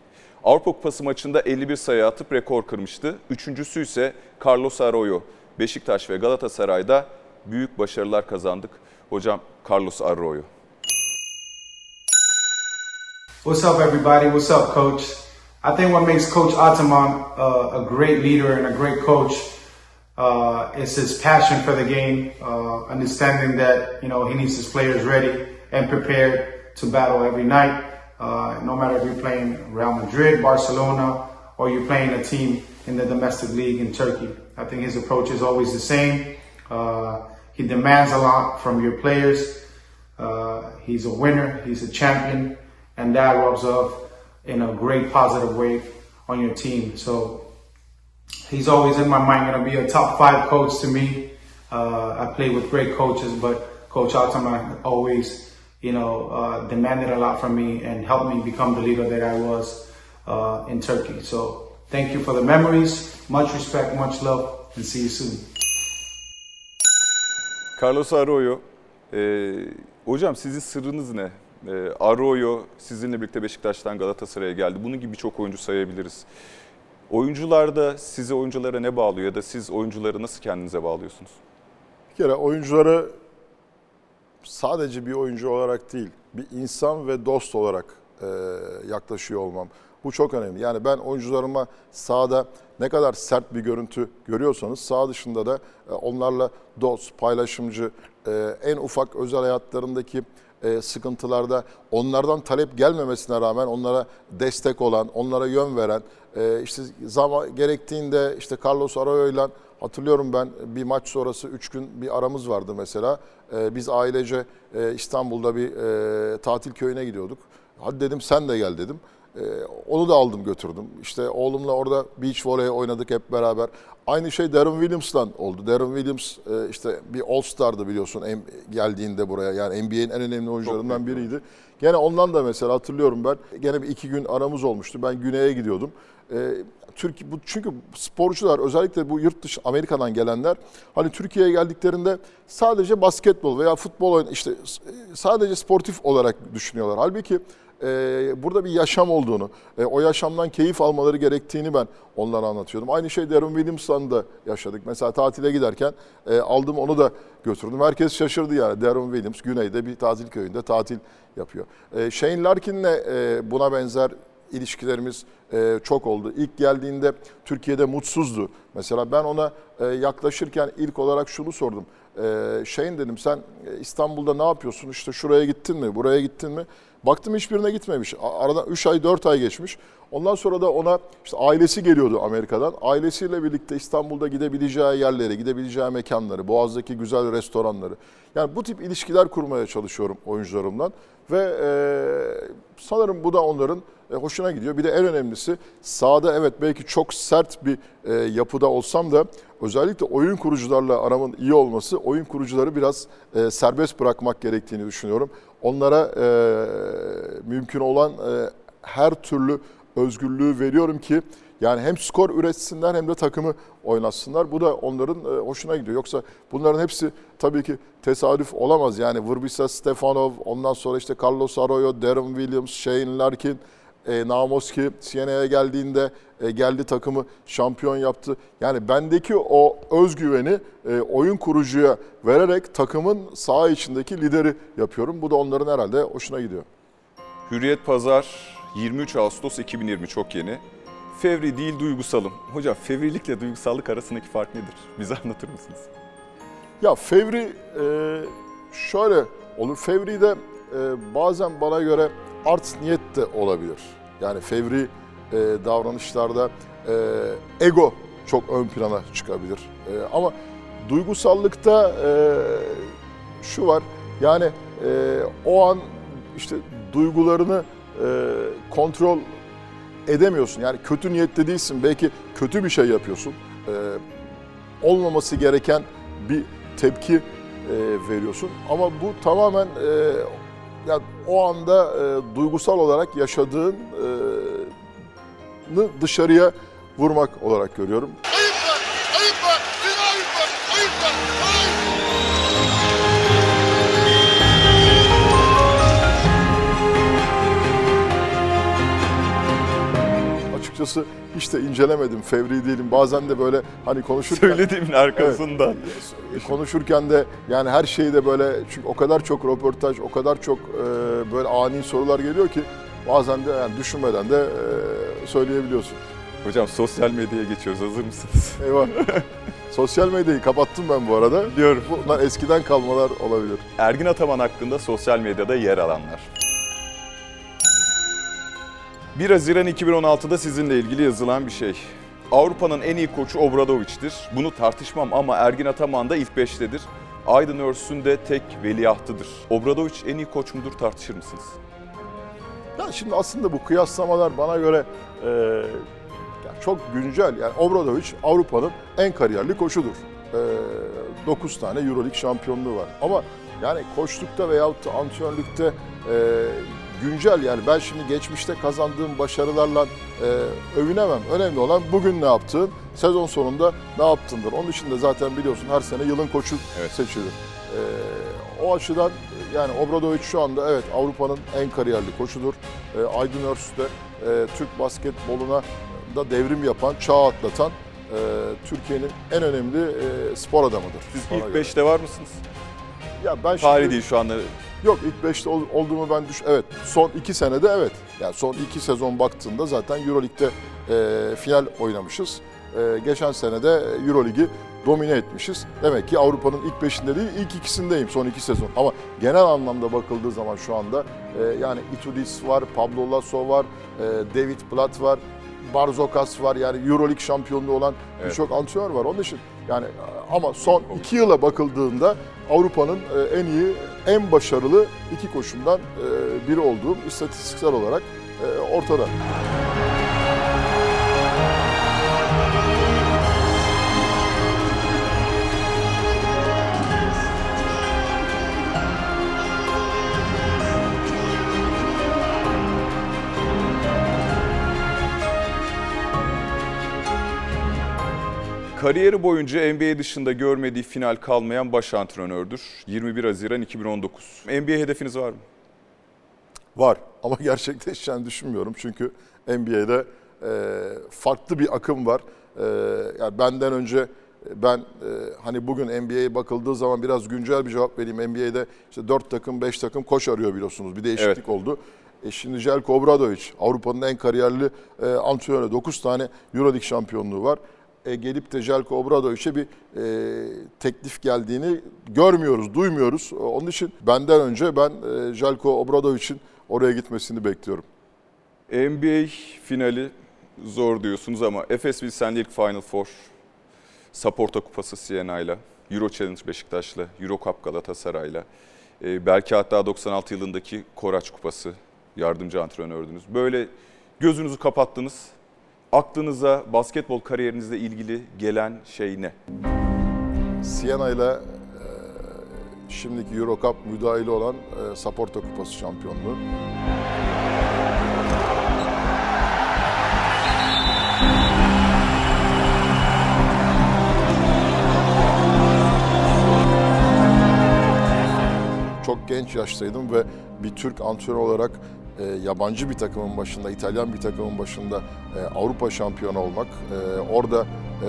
S1: Avrupa Kupası maçında 51 sayı atıp rekor kırmıştı. Üçüncüsü ise Carlos Arroyo. Beşiktaş ve Galatasaray'da büyük başarılar kazandık. Hocam Carlos Arroyo.
S5: What's up, everybody? What's up, Coach? I think what makes Coach Ataman uh, a great leader and a great coach uh, is his passion for the game, uh, understanding that you know he needs his players ready and prepared to battle every night. Uh, no matter if you're playing Real Madrid, Barcelona, or you're playing a team in the domestic league in Turkey, I think his approach is always the same. Uh, he demands a lot from your players. Uh, he's a winner, he's a champion, and that rubs off in a great positive way on your team. So he's always in my mind going to be a top five coach to me. Uh, I played with great coaches, but Coach Altman always, you know, uh, demanded a lot from me and helped me become the leader that I was uh, in Turkey. So thank you for the memories. Much respect, much love, and see you soon.
S1: Carlos Arroyo, e, hocam sizin sırrınız ne? E, Arroyo sizinle birlikte Beşiktaş'tan Galatasaray'a geldi. Bunun gibi birçok oyuncu sayabiliriz. Oyuncularda sizi oyunculara ne bağlıyor ya da siz oyuncuları nasıl kendinize bağlıyorsunuz?
S2: Bir kere oyuncuları sadece bir oyuncu olarak değil, bir insan ve dost olarak e, yaklaşıyor olmam. Bu çok önemli. Yani ben oyuncularıma sahada ne kadar sert bir görüntü görüyorsanız sağ dışında da e, onlarla dost, paylaşımcı, e, en ufak özel hayatlarındaki e, sıkıntılarda onlardan talep gelmemesine rağmen onlara destek olan, onlara yön veren, e, işte zaman gerektiğinde işte Carlos Arroyo'yla hatırlıyorum ben bir maç sonrası 3 gün bir aramız vardı mesela. E, biz ailece e, İstanbul'da bir e, tatil köyüne gidiyorduk. Hadi dedim sen de gel dedim. Ee, onu da aldım götürdüm. İşte oğlumla orada beach volley oynadık hep beraber. Aynı şey Darren Williams'la oldu. Darren Williams e, işte bir All-Star'dı biliyorsun em- geldiğinde buraya. Yani NBA'in en önemli oyuncularından biriydi. Gene ondan da mesela hatırlıyorum ben. Gene bir iki gün aramız olmuştu. Ben güneye gidiyordum. Ee, Türkiye bu çünkü sporcular özellikle bu yurt dışı Amerika'dan gelenler hani Türkiye'ye geldiklerinde sadece basketbol veya futbol oyun işte sadece sportif olarak düşünüyorlar. Halbuki e, burada bir yaşam olduğunu, e, o yaşamdan keyif almaları gerektiğini ben onlara anlatıyordum. Aynı şey Darren Williams'la da yaşadık. Mesela tatile giderken e, aldım onu da götürdüm. Herkes şaşırdı yani. Darren Williams güneyde bir tatil köyünde tatil yapıyor. E, Shane Larkin'le e, buna benzer ilişkilerimiz e, çok oldu. İlk geldiğinde Türkiye'de mutsuzdu. Mesela ben ona e, yaklaşırken ilk olarak şunu sordum. E, Shane dedim sen e, İstanbul'da ne yapıyorsun? İşte şuraya gittin mi? Buraya gittin mi? Baktım hiçbirine gitmemiş. Aradan 3 ay 4 ay geçmiş. Ondan sonra da ona işte ailesi geliyordu Amerika'dan. Ailesiyle birlikte İstanbul'da gidebileceği yerlere, gidebileceği mekanları, Boğaz'daki güzel restoranları. Yani bu tip ilişkiler kurmaya çalışıyorum oyuncularımdan. Ve e, sanırım bu da onların e, hoşuna gidiyor. Bir de en önemlisi sahada evet belki çok sert bir e, yapıda olsam da özellikle oyun kurucularla aramın iyi olması oyun kurucuları biraz e, serbest bırakmak gerektiğini düşünüyorum. Onlara e, mümkün olan e, her türlü özgürlüğü veriyorum ki yani hem skor üretsinler hem de takımı oynatsınlar. Bu da onların e, hoşuna gidiyor. Yoksa bunların hepsi tabii ki tesadüf olamaz. Yani Vrbisa Stefanov, ondan sonra işte Carlos Arroyo, Darren Williams, Shane Larkin, e, Namoski Siena'ya geldiğinde e, geldi takımı şampiyon yaptı. Yani bendeki o özgüveni e, oyun kurucuya vererek takımın saha içindeki lideri yapıyorum. Bu da onların herhalde hoşuna gidiyor.
S1: Hürriyet Pazar 23 Ağustos 2020 çok yeni. Fevri değil duygusalım. Hocam fevrilikle duygusallık arasındaki fark nedir? Bize anlatır mısınız?
S2: Ya Fevri e, şöyle olur. Fevri de e, bazen bana göre art niyet de olabilir. Yani Fevri e, davranışlarda e, ego çok ön plana çıkabilir. E, ama duygusallıkta e, şu var. Yani e, o an işte duygularını e, kontrol edemiyorsun. Yani kötü niyetli değilsin. Belki kötü bir şey yapıyorsun. E, olmaması gereken bir tepki e, veriyorsun. Ama bu tamamen e, yani o anda e, duygusal olarak yaşadığın e, dışarıya vurmak olarak görüyorum.
S6: Ayıp var! Ayıp var! Bir ayıp var! Ayıp var! Ayıp!
S2: Açıkçası de incelemedim, fevri değilim. Bazen de böyle hani konuşurken...
S1: Söylediğimin arkasında.
S2: konuşurken de yani her şeyde böyle çünkü o kadar çok röportaj, o kadar çok e, böyle ani sorular geliyor ki bazen de yani düşünmeden de e, söyleyebiliyorsun.
S1: Hocam sosyal medyaya geçiyoruz. Hazır mısınız?
S2: Eyvah. Sosyal medyayı kapattım ben bu arada.
S1: Biliyorum.
S2: Bunlar eskiden kalmalar olabilir.
S1: Ergin Ataman hakkında sosyal medyada yer alanlar. 1 Haziran 2016'da sizinle ilgili yazılan bir şey. Avrupa'nın en iyi koçu Obradovic'tir. Bunu tartışmam ama Ergin Ataman da ilk beştedir. Aydın Örs'ün de tek veliahtıdır. Obradoviç en iyi koç mudur tartışır mısınız?
S2: Ya şimdi aslında bu kıyaslamalar bana göre e, ya çok güncel. Yani Obradoviç Avrupa'nın en kariyerli koçudur. E, 9 tane Euroleague şampiyonluğu var. Ama yani koçlukta veyahut da antrenörlükte e, güncel yani ben şimdi geçmişte kazandığım başarılarla e, övünemem. Önemli olan bugün ne yaptığın, sezon sonunda ne yaptındır. Onun için de zaten biliyorsun her sene yılın koçu
S1: Evet.
S2: seçilir. E, o açıdan yani Obradoviç şu anda evet Avrupa'nın en kariyerli koçudur. E, Aydın Örs de e, Türk basketboluna da devrim yapan, çağ atlatan e, Türkiye'nin en önemli e, spor adamıdır.
S1: Siz ilk
S2: göre.
S1: 5'te var mısınız?
S2: Ya ben
S1: Tarih
S2: şimdi-
S1: değil şu anda.
S2: Yok ilk 5'te ol- olduğumu ben düş... Evet son 2 senede evet. Yani son 2 sezon baktığında zaten Euroleague'de e, final oynamışız. E, geçen sene de Euroligi domine etmişiz. Demek ki Avrupa'nın ilk 5'inde değil ilk ikisindeyim son 2 sezon. Ama genel anlamda bakıldığı zaman şu anda e, yani Itudis var, Pablo Lasso var, e, David Platt var, Barzokas var. Yani Euroleague şampiyonluğu olan
S1: Evet.
S2: birçok antrenör var. Onun için yani ama son 2 yıla bakıldığında Avrupa'nın e, en iyi, en başarılı iki koşumdan e, biri olduğum istatistiksel olarak e, ortada.
S1: Kariyeri boyunca NBA dışında görmediği final kalmayan baş antrenördür. 21 Haziran 2019. NBA hedefiniz var mı?
S2: Var ama gerçekleşeceğini düşünmüyorum çünkü NBA'de e, farklı bir akım var. E, yani benden önce ben e, hani bugün NBA'ye bakıldığı zaman biraz güncel bir cevap vereyim. NBA'de işte 4 takım 5 takım koç arıyor biliyorsunuz. Bir değişiklik
S1: Evet.
S2: oldu. E şimdi Jelko Obradović Avrupa'nın en kariyerli e, antrenörü. 9 tane Euroleague şampiyonluğu var. E, gelip de Jelko Obradović'e bir e, teklif geldiğini görmüyoruz, duymuyoruz. E, Onun için benden önce ben e, Jelko Obradović'in oraya gitmesini bekliyorum.
S1: NBA finali zor diyorsunuz ama Efes Pilsen ilk Final Four, Saporta Kupası Siena'yla, Euro Challenge Beşiktaş'la, Euro Cup Galatasaray'la, e, belki hatta 96 yılındaki Koraç Kupası yardımcı antrenördünüz. Böyle gözünüzü kapattınız. Aklınıza basketbol kariyerinizle ilgili gelen şey ne?
S2: Siena ile e, şimdiki Euro Cup müdahili olan e, Saporta Kupası şampiyonluğu. Çok genç yaştaydım ve bir Türk antrenör olarak e, yabancı bir takımın başında, İtalyan bir takımın başında e, Avrupa şampiyonu olmak, e, orada e,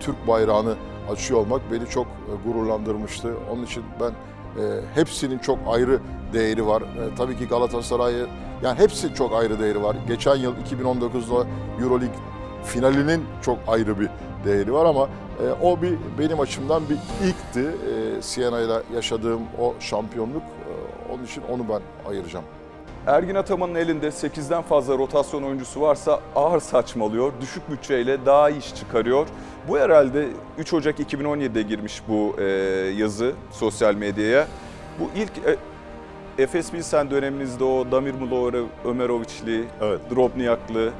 S2: Türk bayrağını açıyor olmak beni çok e, gururlandırmıştı. Onun için ben e, hepsinin çok ayrı değeri var. E, tabii ki Galatasaray'ı, yani hepsi çok ayrı değeri var. Geçen yıl 2019'da Euroleague finalinin çok ayrı bir değeri var ama e, o bir benim açımdan bir ilkti. E, Siena ile yaşadığım o şampiyonluk. E, onun için onu ben ayıracağım.
S1: Ergin Ataman'ın elinde 8'den fazla rotasyon oyuncusu varsa ağır saçmalıyor, düşük bütçeyle daha iyi iş çıkarıyor. Bu herhalde 3 Ocak 2017'de girmiş bu e, yazı sosyal medyaya. Bu ilk e, Efes Pilsen döneminizde o Damir Mulore, Ömeroviçli,
S2: Evet.
S1: Drobniaklı,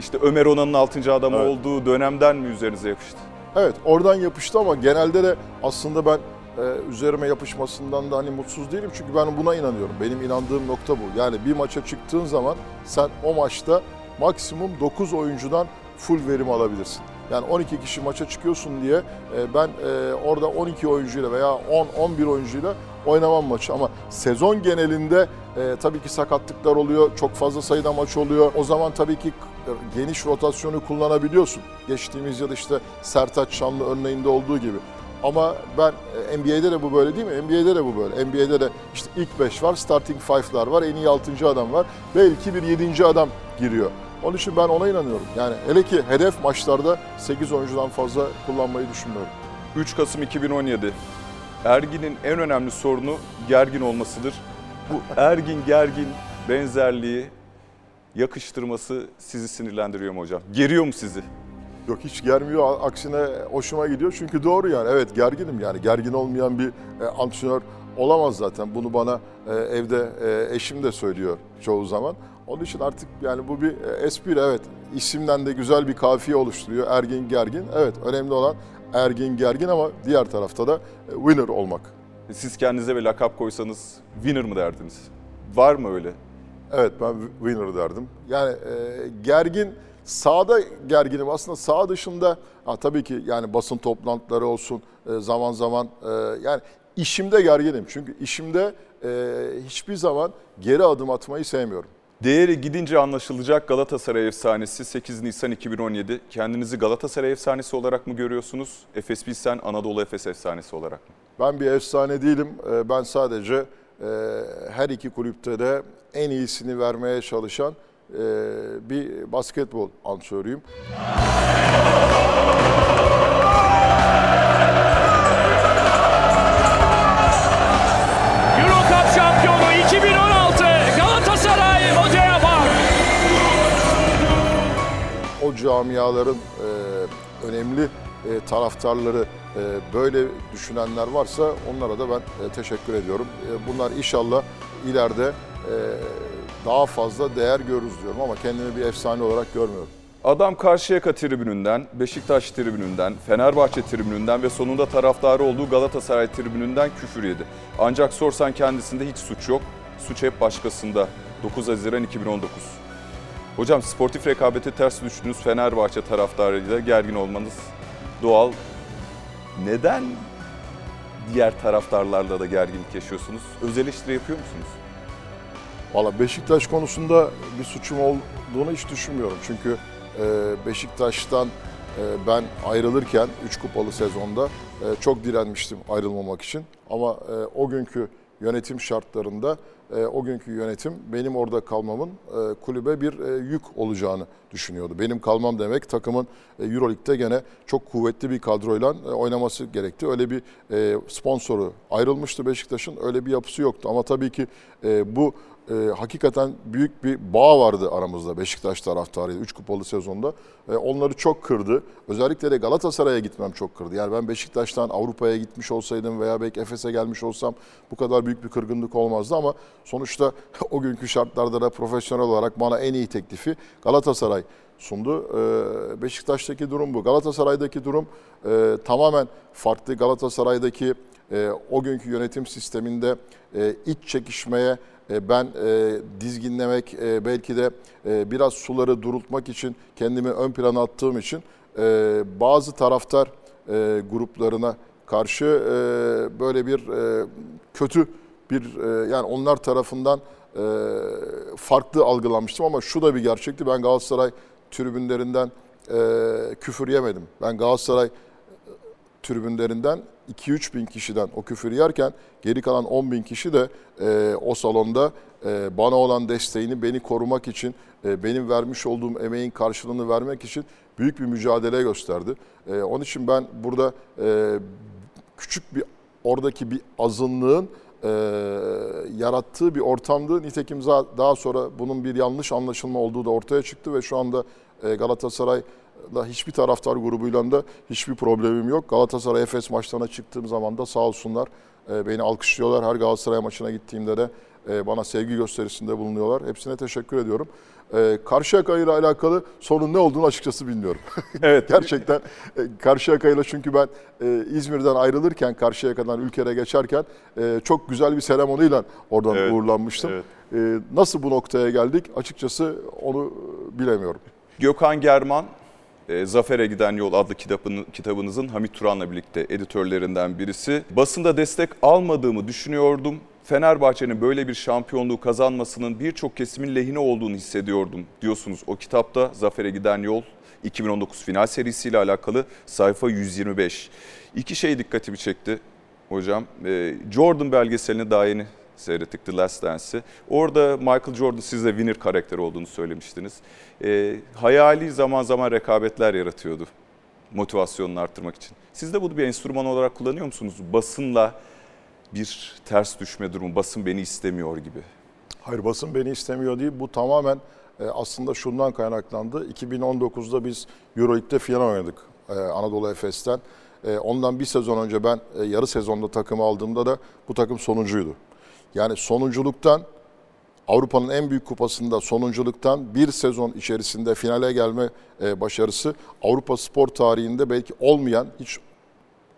S1: işte Ömer Onan'ın 6. adamı
S2: Evet.
S1: olduğu dönemden mi üzerinize yapıştı?
S2: Evet oradan yapıştı ama genelde de aslında ben e, üzerime yapışmasından da hani mutsuz değilim. Çünkü ben buna inanıyorum. Benim inandığım nokta bu. Yani bir maça çıktığın zaman sen o maçta maksimum 9 oyuncudan full verim alabilirsin. Yani 12 kişi maça çıkıyorsun diye e, ben e, orada 12 oyuncuyla veya 10-11 oyuncuyla oynamam maçı. Ama sezon genelinde tabii ki sakatlıklar oluyor, çok fazla sayıda maç oluyor. O zaman tabii ki geniş rotasyonu kullanabiliyorsun. Geçtiğimiz yıl işte Sertaç Şanlı örneğinde olduğu gibi. Ama ben e, NBA'de de bu böyle değil mi? NBA'de de bu böyle. NBA'de de işte ilk 5 var, starting 5'lar var, en iyi 6. adam var. Belki bir 7. adam giriyor. Onun için ben ona inanıyorum. Yani hele ki hedef maçlarda 8 oyuncudan fazla kullanmayı düşünmüyorum.
S1: 3 Kasım 2017. Ergin'in en önemli sorunu gergin olmasıdır. Bu Ergin gergin benzerliği yakıştırması sizi sinirlendiriyor mu hocam? Geriyor mu sizi?
S2: Yok hiç germiyor. Aksine hoşuma gidiyor. Çünkü doğru yani. Evet gerginim yani. Gergin olmayan bir e, antrenör olamaz zaten. Bunu bana e, evde e, eşim de söylüyor çoğu zaman. Onun için artık yani bu bir e, espri evet. İsimden de güzel bir kafiye oluşturuyor. Ergin gergin. Evet önemli olan ergin gergin ama diğer tarafta da e, winner olmak.
S1: Siz kendinize bir lakap koysanız winner mı derdiniz? Var mı öyle?
S2: Evet ben winner derdim. Yani e, gergin, sahada gerginim. Aslında sağ dışında ha, tabii ki yani basın toplantıları olsun e, zaman zaman e, yani işimde gerginim. Çünkü işimde e, hiçbir zaman geri adım atmayı sevmiyorum.
S1: Değeri gidince anlaşılacak Galatasaray efsanesi 8 Nisan 2017. Kendinizi Galatasaray efsanesi olarak mı görüyorsunuz? Efes Pilsen Anadolu Efes efsanesi olarak mı?
S2: Ben bir efsane değilim. Ben sadece her iki kulüpte de en iyisini vermeye çalışan e, bir basketbol antrenörüyüm.
S3: Euro Cup şampiyonu 2016 Galatasaray hocaya bak.
S2: o camiaların e, önemli e, taraftarları e, böyle düşünenler varsa onlara da ben e, teşekkür ediyorum. E, bunlar inşallah ileride daha fazla değer görürüz diyorum ama kendimi bir efsane olarak görmüyorum.
S1: Adam Karşıyaka tribününden, Beşiktaş tribününden, Fenerbahçe tribününden ve sonunda taraftarı olduğu Galatasaray tribününden küfür yedi. Ancak sorsan kendisinde hiç suç yok. Suç hep başkasında. 9 Haziran 2019. Hocam sportif rekabete ters düştüğünüz Fenerbahçe taraftarıyla gergin olmanız doğal. Neden diğer taraftarlarla da gerginlik yaşıyorsunuz? Öz eleştiri yapıyor musunuz?
S2: Valla Beşiktaş konusunda bir suçum olduğunu hiç düşünmüyorum. Çünkü e, Beşiktaş'tan e, ben ayrılırken 3 kupalı sezonda e, çok direnmiştim ayrılmamak için. Ama o günkü yönetim şartlarında o günkü yönetim benim orada kalmamın kulübe bir yük olacağını düşünüyordu. Benim kalmam demek takımın Euroleague'de gene çok kuvvetli bir kadroyla oynaması gerekti. Öyle bir sponsoru ayrılmıştı Beşiktaş'ın. Öyle bir yapısı yoktu. Ama tabii ki bu e, hakikaten büyük bir bağ vardı aramızda Beşiktaş taraftarıyla 3 kupalı sezonda. E, onları çok kırdı. Özellikle de Galatasaray'a gitmem çok kırdı. Yani ben Beşiktaş'tan Avrupa'ya gitmiş olsaydım veya belki Efes'e gelmiş olsam bu kadar büyük bir kırgınlık olmazdı ama sonuçta o günkü şartlarda da profesyonel olarak bana en iyi teklifi Galatasaray sundu. E, Beşiktaş'taki durum bu. Galatasaray'daki durum e, tamamen farklı. Galatasaray'daki e, o günkü yönetim sisteminde e, iç çekişmeye ben e, dizginlemek, e, belki de e, biraz suları durultmak için kendimi ön plana attığım için e, bazı taraftar e, gruplarına karşı e, böyle bir e, kötü bir e, yani onlar tarafından e, farklı algılanmıştım ama şu da bir gerçekti. Ben Galatasaray tribünlerinden e, küfür yemedim. Ben Galatasaray tribünlerinden 2-3 bin kişiden o küfür yerken geri kalan 10 bin kişi de e, o salonda e, bana olan desteğini beni korumak için, e, benim vermiş olduğum emeğin karşılığını vermek için büyük bir mücadele gösterdi. E, onun için ben burada e, küçük bir oradaki bir azınlığın e, yarattığı bir ortamdı. Nitekim daha sonra bunun bir yanlış anlaşılma olduğu da ortaya çıktı ve şu anda e, Galatasaray'la hiçbir taraftar grubuyla da hiçbir problemim yok. Galatasaray Efes maçlarına çıktığım zaman da sağ olsunlar e, beni alkışlıyorlar. Her Galatasaray maçına gittiğimde de e, bana sevgi gösterisinde bulunuyorlar. Hepsine teşekkür ediyorum. E, Karşıyaka ile alakalı sorun ne olduğunu açıkçası bilmiyorum.
S1: Evet.
S2: Gerçekten e, Karşıyaka'yla çünkü ben e, İzmir'den ayrılırken Karşıyaka'dan ülkere geçerken e, çok güzel bir seremoniyle oradan
S1: Evet,
S2: uğurlanmıştım.
S1: evet.
S2: E, nasıl bu noktaya geldik açıkçası onu bilemiyorum.
S1: Gökhan German, e, Zafer'e Giden Yol adlı kitabını, kitabınızın Hamit Turan'la birlikte editörlerinden birisi. Basında destek almadığımı düşünüyordum. Fenerbahçe'nin böyle bir şampiyonluğu kazanmasının birçok kesimin lehine olduğunu hissediyordum diyorsunuz. O kitapta Zafer'e Giden Yol 2019 final serisiyle alakalı sayfa 125. İki şey dikkatimi çekti hocam. E, Jordan belgeselini daha yeni seyrettik The Last Dance'i. Orada Michael Jordan size winner karakteri olduğunu söylemiştiniz. E, hayali zaman zaman rekabetler yaratıyordu motivasyonunu arttırmak için. Siz de bunu bir enstrüman olarak kullanıyor musunuz? Basınla bir ters düşme durumu, basın beni istemiyor gibi.
S2: Hayır basın beni istemiyor değil. Bu tamamen e, aslında şundan kaynaklandı. 2019'da biz Euroleague'de final oynadık e, Anadolu Efes'ten. E, ondan bir sezon önce ben yarı sezonda takımı aldığımda da bu takım sonuncuydu. Yani sonunculuktan Avrupa'nın en büyük kupasında sonunculuktan bir sezon içerisinde finale gelme e, başarısı Avrupa spor tarihinde belki olmayan, hiç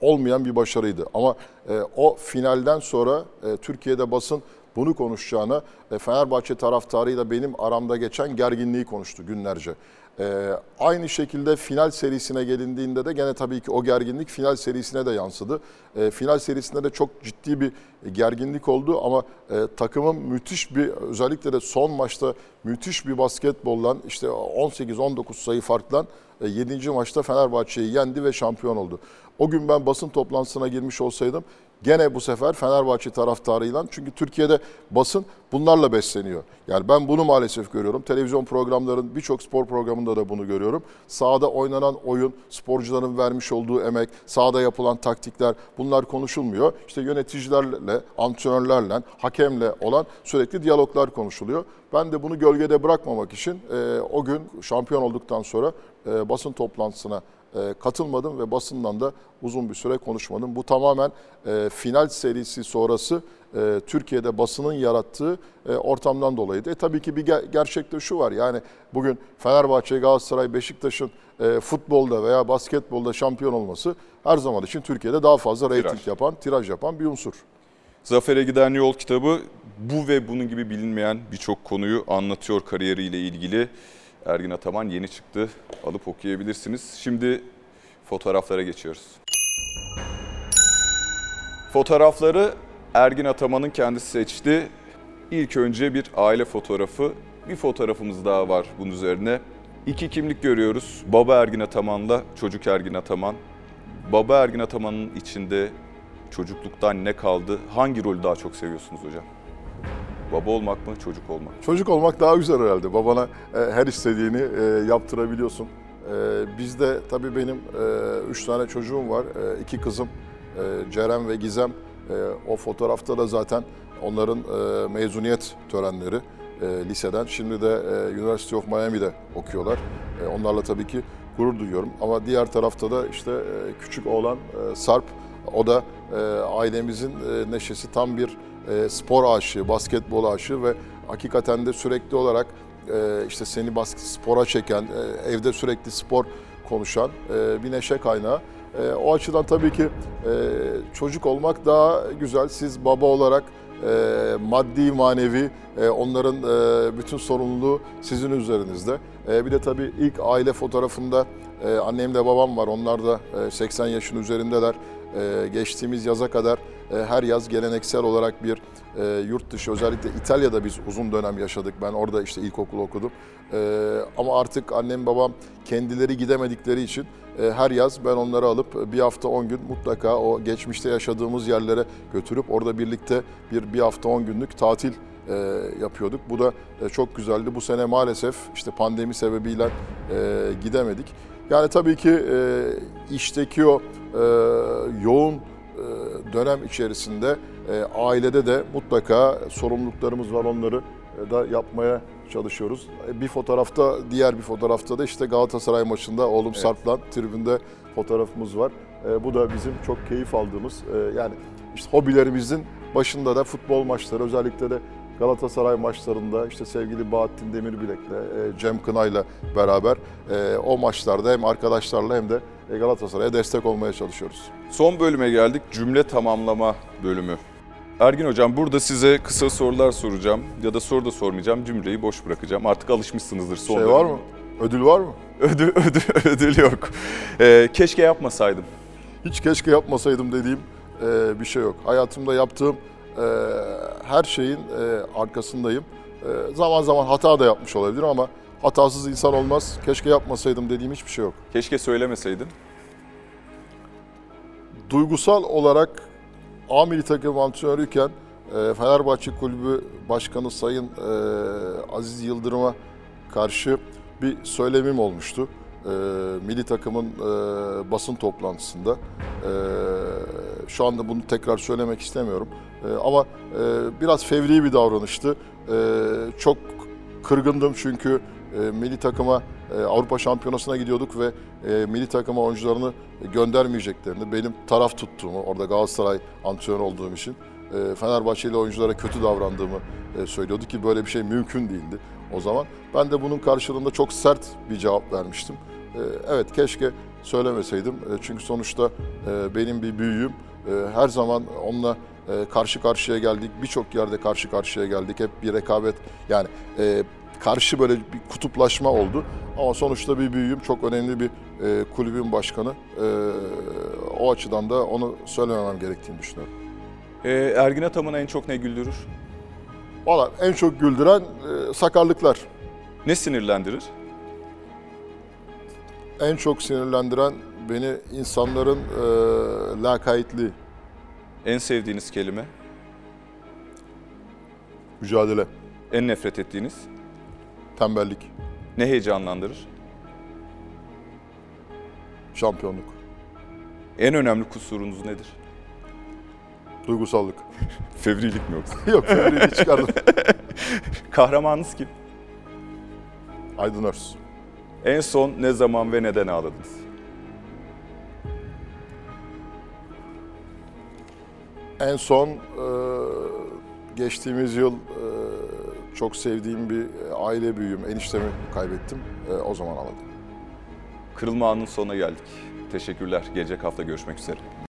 S2: olmayan bir başarıydı. Ama e, o finalden sonra e, Türkiye'de basın bunu konuşacağına Fenerbahçe taraftarıyla benim aramda geçen gerginliği konuştu günlerce. E, aynı şekilde final serisine gelindiğinde de gene tabii ki o gerginlik final serisine de yansıdı. E, final serisinde de çok ciddi bir gerginlik oldu ama e, takımın müthiş bir özellikle de son maçta müthiş bir basketbollan işte 18-19 sayı farklan 7. maçta Fenerbahçe'yi yendi ve şampiyon oldu. O gün ben basın toplantısına girmiş olsaydım gene bu sefer Fenerbahçe taraftarıyla çünkü Türkiye'de basın bunlarla besleniyor. Yani ben bunu maalesef görüyorum. Televizyon programların birçok spor programında da bunu görüyorum. Sahada oynanan oyun, sporcuların vermiş olduğu emek, sahada yapılan taktikler bunlar konuşulmuyor. İşte yöneticilerle, antrenörlerle, hakemle olan sürekli diyaloglar konuşuluyor. Ben de bunu gölgede bırakmamak için e, o gün şampiyon olduktan sonra e, basın toplantısına e, katılmadım ve basından da uzun bir süre konuşmadım. Bu tamamen e, final serisi sonrası e, Türkiye'de basının yarattığı e, ortamdan dolayıydı. E, tabii ki bir ger- gerçekte şu var yani bugün Fenerbahçe, Galatasaray, Beşiktaş'ın e, futbolda veya basketbolda şampiyon olması her zaman için Türkiye'de daha fazla reyting
S1: Tiraj.
S2: yapan, tiraj yapan bir unsur.
S1: Zafer'e giden yol kitabı bu ve bunun gibi bilinmeyen birçok konuyu anlatıyor kariyeriyle ilgili. Ergin Ataman yeni çıktı. Alıp okuyabilirsiniz. Şimdi fotoğraflara geçiyoruz. Fotoğrafları Ergin Ataman'ın kendisi seçti. İlk önce bir aile fotoğrafı. Bir fotoğrafımız daha var bunun üzerine. İki kimlik görüyoruz. Baba Ergin Ataman'la çocuk Ergin Ataman. Baba Ergin Ataman'ın içinde çocukluktan ne kaldı? Hangi rolü daha çok seviyorsunuz hocam? Baba olmak mı, çocuk olmak mı?
S2: Çocuk olmak daha güzel herhalde. Babana e, her istediğini e, yaptırabiliyorsun. E, bizde tabii benim e, üç tane çocuğum var. E, iki kızım e, Ceren ve Gizem. E, o fotoğrafta da zaten onların e, mezuniyet törenleri e, liseden. Şimdi de e, University of Miami'de okuyorlar. E, onlarla tabii ki gurur duyuyorum. Ama diğer tarafta da işte e, küçük oğlan e, Sarp. O da e, ailemizin e, neşesi tam bir spor aşığı, basketbol aşığı ve hakikaten de sürekli olarak e, işte seni basket spora çeken, e, evde sürekli spor konuşan e, bir neşe kaynağı. E, o açıdan tabii ki e, çocuk olmak daha güzel. Siz baba olarak e, maddi manevi e, onların e, bütün sorumluluğu sizin üzerinizde. E, bir de tabii ilk aile fotoğrafında e, annemle babam var. Onlar da e, 80 yaşın üzerindeler. E, geçtiğimiz yaza kadar e, her yaz geleneksel olarak bir e, yurt dışı özellikle İtalya'da biz uzun dönem yaşadık. Ben orada işte ilkokul okudum. E, ama artık annem babam kendileri gidemedikleri için e, her yaz ben onları alıp bir hafta 10 gün mutlaka o geçmişte yaşadığımız yerlere götürüp orada birlikte bir bir hafta 10 günlük tatil yapıyorduk. Bu da çok güzeldi. Bu sene maalesef işte pandemi sebebiyle gidemedik. Yani tabii ki e, işteki o e, yoğun e, dönem içerisinde e, ailede de mutlaka sorumluluklarımız var onları e, da yapmaya çalışıyoruz. E, Bir fotoğrafta, diğer bir fotoğrafta da işte Galatasaray maçında oğlum Sarp'la tribünde fotoğrafımız var. E, Bu da bizim çok keyif aldığımız e, yani işte hobilerimizin başında da futbol maçları özellikle de Galatasaray maçlarında işte sevgili Bahattin Demirbilek'le, e, Cem Kınay'la beraber e, o maçlarda hem arkadaşlarla hem de e, Galatasaray'a destek olmaya çalışıyoruz.
S1: Son bölüme geldik. Cümle tamamlama bölümü. Ergin Hocam burada size kısa sorular soracağım ya da soru da sormayacağım. Cümleyi boş bırakacağım. Artık alışmışsınızdır son
S2: Şey var
S1: bölüme.
S2: mı? Ödül var mı?
S1: Ödül, ödül, ödül yok. Ee, keşke yapmasaydım.
S2: Hiç keşke yapmasaydım dediğim e, bir şey yok. Hayatımda yaptığım her şeyin e, arkasındayım. E, zaman zaman hata da yapmış olabilirim ama hatasız insan olmaz. Keşke yapmasaydım dediğim hiçbir şey yok.
S1: Keşke söylemeseydin.
S2: duygusal olarak A milli takım antrenörüyken e, Fenerbahçe Kulübü Başkanı Sayın e, Aziz Yıldırım'a karşı bir söylemim olmuştu. Milli takımın basın toplantısında. Şu anda bunu tekrar söylemek istemiyorum. E, ama e, biraz fevri bir davranıştı. E, çok kırgındım çünkü e, milli takıma e, Avrupa Şampiyonası'na gidiyorduk ve milli takıma oyuncularını göndermeyeceklerini, benim taraf tuttuğumu, orada Galatasaray antrenör olduğum için e, Fenerbahçeli oyunculara kötü davrandığımı söylüyordu ki böyle bir şey mümkün değildi o zaman. Ben de bunun karşılığında çok sert bir cevap vermiştim. Evet keşke söylemeseydim çünkü sonuçta benim bir büyüğüm. Her zaman onunla e, karşı karşıya geldik. Birçok yerde karşı karşıya geldik. Hep bir rekabet yani e, karşı böyle bir kutuplaşma oldu. Ama sonuçta bir büyüğüm, çok önemli bir e, kulübün başkanı. E, o açıdan da onu söylememem gerektiğini düşünüyorum.
S1: Ee, Ergin Ataman'ı en çok ne güldürür?
S2: Valla en çok güldüren e, sakarlıklar.
S1: Ne sinirlendirir?
S2: En çok sinirlendiren beni insanların e, lakaytliği,
S1: En sevdiğiniz kelime?
S2: mücadele,
S1: En nefret ettiğiniz?
S2: tembellik,
S1: Ne heyecanlandırır?
S2: şampiyonluk,
S1: En önemli kusurunuz nedir?
S2: duygusallık.
S1: Fevrilik mi yoksa?
S2: Yok, Fener'i çıkardım.
S1: Kahramanınız kim?
S2: Aydın Örs.
S1: En son ne zaman ve neden ağladınız?
S2: En son e, geçtiğimiz yıl e, çok sevdiğim bir aile büyüğüm, eniştemi kaybettim. E, o zaman ağladım.
S1: Kırılma anının sonuna geldik. Teşekkürler. Gelecek hafta görüşmek üzere.